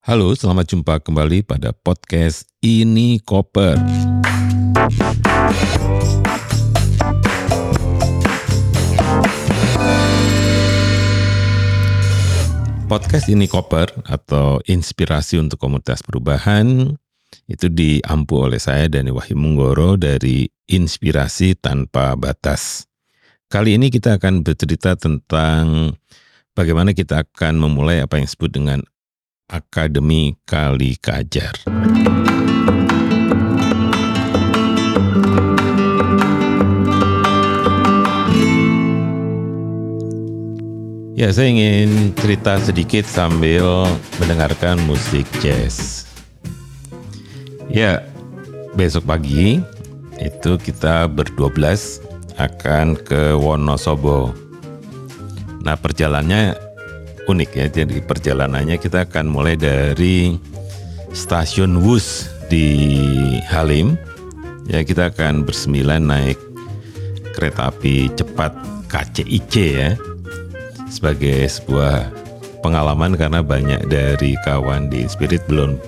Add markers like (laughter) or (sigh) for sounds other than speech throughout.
Halo, selamat jumpa kembali pada podcast Ini Koper. Podcast Ini Koper atau Inspirasi untuk Komunitas Perubahan itu diampu oleh saya Dani Wahyu Munggoro dari Inspirasi Tanpa Batas. Kali ini kita akan bercerita tentang bagaimana kita akan memulai apa yang disebut dengan Akademi Kali Kajar. Ya, saya ingin cerita sedikit sambil mendengarkan musik jazz. Ya, besok pagi itu kita berdua belas akan ke Wonosobo. Nah, perjalanannya unik ya. Jadi perjalanannya kita akan mulai dari stasiun Wus di Halim. Ya, kita akan bersembilan naik kereta api cepat KCIC ya sebagai sebuah pengalaman karena banyak dari kawan di Spirit belum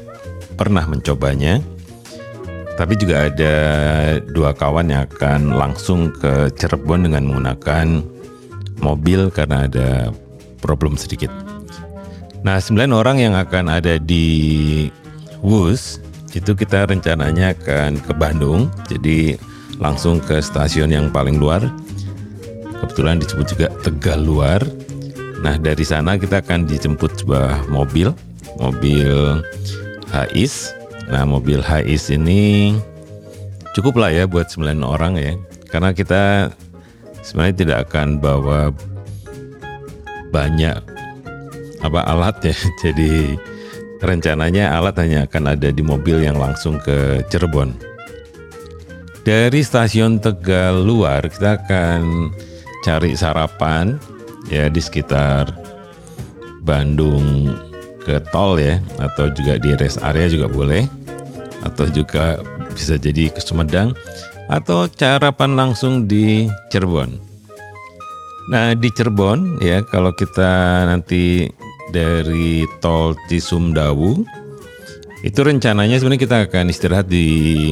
pernah mencobanya. Tapi juga ada dua kawan yang akan langsung ke Cirebon dengan menggunakan mobil karena ada problem sedikit. Nah, sembilan orang yang akan ada di Wus itu kita rencananya akan ke Bandung, jadi langsung ke stasiun yang paling luar. Kebetulan disebut juga Tegal Luar. Nah dari sana kita akan dijemput sebuah mobil, mobil Hais. Nah mobil Hais ini cukup lah ya buat 9 orang ya, karena kita sebenarnya tidak akan bawa banyak apa alat ya. (laughs) Jadi rencananya alat hanya akan ada di mobil yang langsung ke Cirebon. Dari stasiun Tegal luar kita akan cari sarapan ya di sekitar Bandung ke tol ya atau juga di rest area juga boleh atau juga bisa jadi ke Sumedang atau carapan langsung di Cirebon. Nah di Cirebon ya kalau kita nanti dari tol Cisumdawu itu rencananya sebenarnya kita akan istirahat di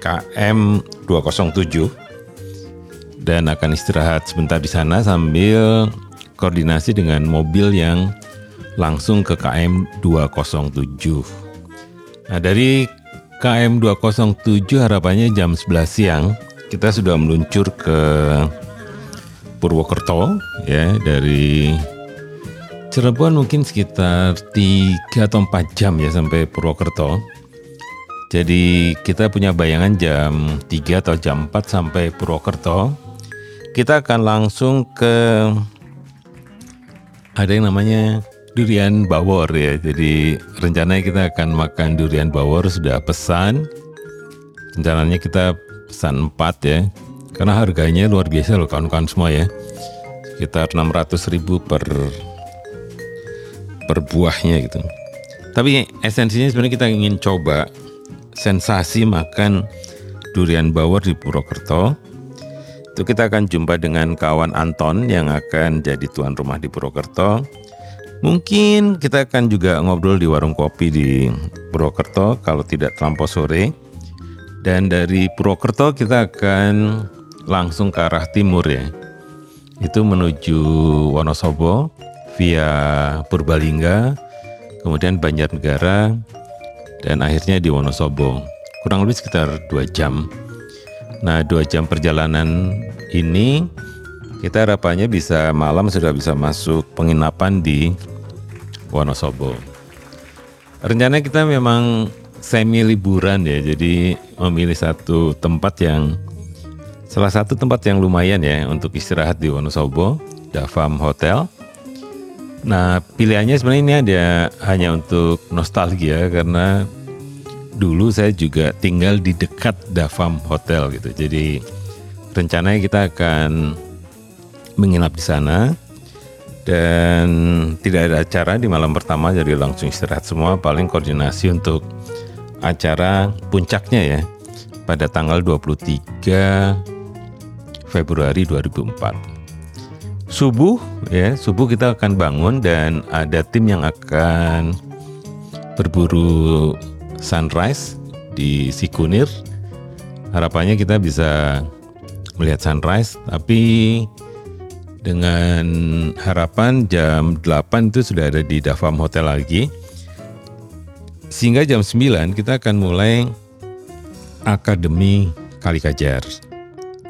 KM 207 dan akan istirahat sebentar di sana sambil koordinasi dengan mobil yang langsung ke KM 207. Nah, dari KM 207 harapannya jam 11 siang kita sudah meluncur ke Purwokerto ya dari Cirebon mungkin sekitar 3 atau 4 jam ya sampai Purwokerto. Jadi kita punya bayangan jam 3 atau jam 4 sampai Purwokerto. Kita akan langsung ke ada yang namanya durian bawor ya. Jadi rencananya kita akan makan durian bawor sudah pesan. Rencananya kita pesan 4 ya. Karena harganya luar biasa loh kawan-kawan semua ya. Sekitar 600 ribu per per buahnya gitu. Tapi esensinya sebenarnya kita ingin coba sensasi makan durian bawor di Purwokerto. Itu kita akan jumpa dengan kawan Anton yang akan jadi tuan rumah di Purwokerto. Mungkin kita akan juga ngobrol di warung kopi di Purwokerto kalau tidak terlampau sore. Dan dari Purwokerto kita akan langsung ke arah timur ya. Itu menuju Wonosobo via Purbalingga, kemudian Banjarnegara, dan akhirnya di Wonosobo. Kurang lebih sekitar dua jam. Nah, dua jam perjalanan ini kita harapannya bisa malam sudah bisa masuk penginapan di Wonosobo. Rencana kita memang semi liburan ya, jadi memilih satu tempat yang salah satu tempat yang lumayan ya untuk istirahat di Wonosobo, Davam Hotel. Nah, pilihannya sebenarnya ini ada hanya untuk nostalgia karena dulu saya juga tinggal di dekat Davam Hotel gitu. Jadi rencananya kita akan menginap di sana dan tidak ada acara di malam pertama jadi langsung istirahat semua paling koordinasi untuk acara puncaknya ya pada tanggal 23 Februari 2004 subuh ya subuh kita akan bangun dan ada tim yang akan berburu sunrise di Sikunir. Harapannya kita bisa melihat sunrise, tapi dengan harapan jam 8 itu sudah ada di Davam Hotel lagi. Sehingga jam 9 kita akan mulai Akademi Kalikajar.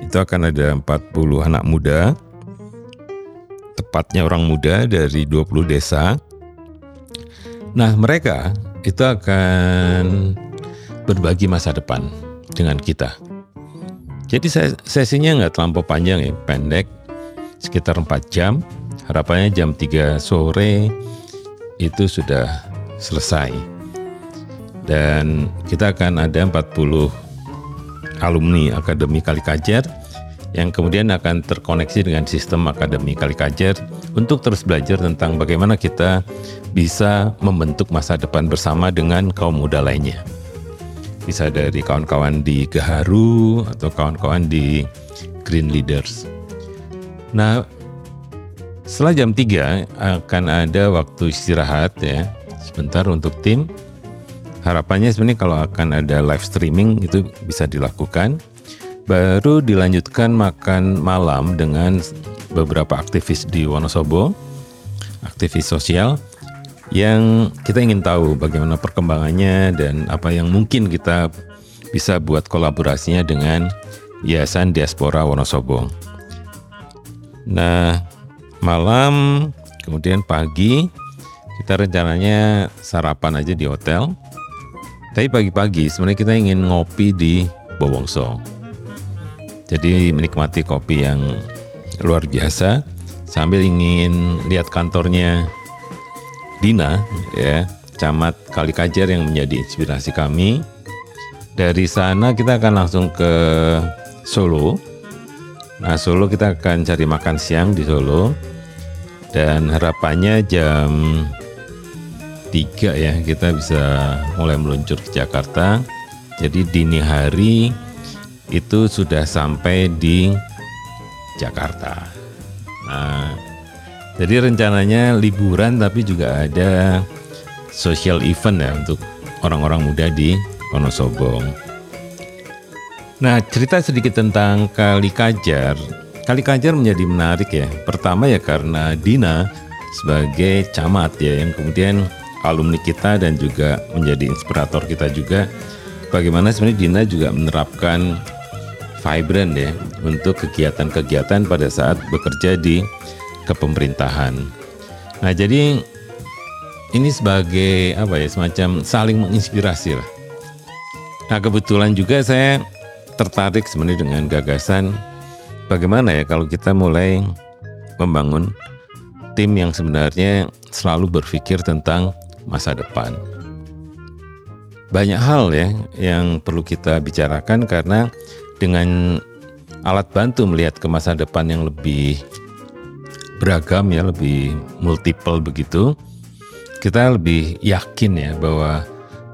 Itu akan ada 40 anak muda, tepatnya orang muda dari 20 desa. Nah mereka itu akan berbagi masa depan dengan kita. Jadi sesinya nggak terlampau panjang ya, pendek, sekitar 4 jam. Harapannya jam 3 sore itu sudah selesai. Dan kita akan ada 40 alumni Akademi Kalikajar yang kemudian akan terkoneksi dengan sistem Akademi Kalikajar untuk terus belajar tentang bagaimana kita bisa membentuk masa depan bersama dengan kaum muda lainnya. Bisa dari kawan-kawan di Gaharu atau kawan-kawan di Green Leaders. Nah, setelah jam 3 akan ada waktu istirahat ya, sebentar untuk tim. Harapannya sebenarnya kalau akan ada live streaming itu bisa dilakukan. Baru dilanjutkan makan malam dengan beberapa aktivis di Wonosobo, aktivis sosial yang kita ingin tahu bagaimana perkembangannya dan apa yang mungkin kita bisa buat kolaborasinya dengan Yayasan Diaspora Wonosobo. Nah, malam, kemudian pagi, kita rencananya sarapan aja di hotel. Tapi pagi-pagi sebenarnya kita ingin ngopi di Bowongso. Jadi menikmati kopi yang luar biasa sambil ingin lihat kantornya Dina ya, Camat Kalikajar yang menjadi inspirasi kami. Dari sana kita akan langsung ke Solo Nah Solo kita akan cari makan siang di Solo dan harapannya jam 3 ya kita bisa mulai meluncur ke Jakarta. Jadi dini hari itu sudah sampai di Jakarta. Nah, jadi rencananya liburan tapi juga ada social event ya untuk orang-orang muda di Wonosobo. Nah, cerita sedikit tentang Kali Kajar. Kali Kajar menjadi menarik ya. Pertama ya karena Dina sebagai camat ya yang kemudian alumni kita dan juga menjadi inspirator kita juga. Bagaimana sebenarnya Dina juga menerapkan vibrant ya untuk kegiatan-kegiatan pada saat bekerja di kepemerintahan. Nah, jadi ini sebagai apa ya semacam saling menginspirasi lah. Nah, kebetulan juga saya tertarik sebenarnya dengan gagasan bagaimana ya kalau kita mulai membangun tim yang sebenarnya selalu berpikir tentang masa depan. Banyak hal ya yang perlu kita bicarakan karena dengan alat bantu melihat ke masa depan yang lebih beragam ya, lebih multiple begitu, kita lebih yakin ya bahwa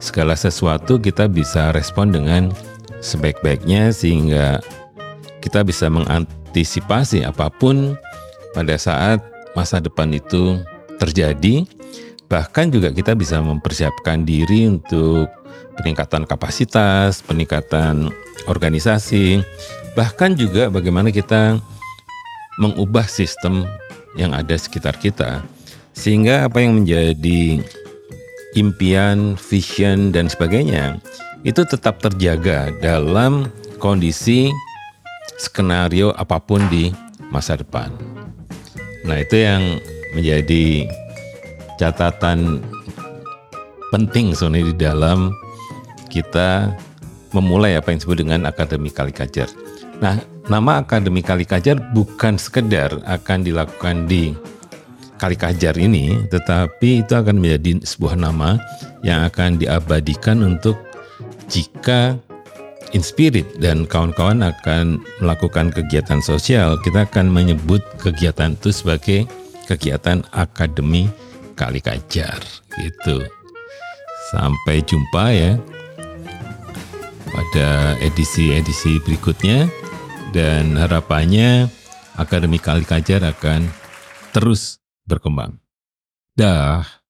segala sesuatu kita bisa respon dengan sebaik-baiknya sehingga kita bisa mengantisipasi apa pun pada saat masa depan itu terjadi bahkan juga kita bisa mempersiapkan diri untuk peningkatan kapasitas, peningkatan organisasi, bahkan juga bagaimana kita mengubah sistem yang ada sekitar kita sehingga apa yang menjadi impian, vision dan sebagainya itu tetap terjaga dalam kondisi skenario apa pun di masa depan. Nah, itu yang menjadi catatan penting sebenarnya di dalam kita memulai apa yang disebut dengan Akademi Kalikajar. Nah, nama Akademi Kalikajar bukan sekedar akan dilakukan di Kalikajar ini, tetapi itu akan menjadi sebuah nama yang akan diabadikan untuk jika Inspirit dan kawan-kawan akan melakukan kegiatan sosial, kita akan menyebut kegiatan itu sebagai kegiatan Akademi Kali Kajar. Gitu. Sampai jumpa ya pada edisi-edisi berikutnya dan harapannya Akademi Kali Kajar akan terus berkembang. Dah.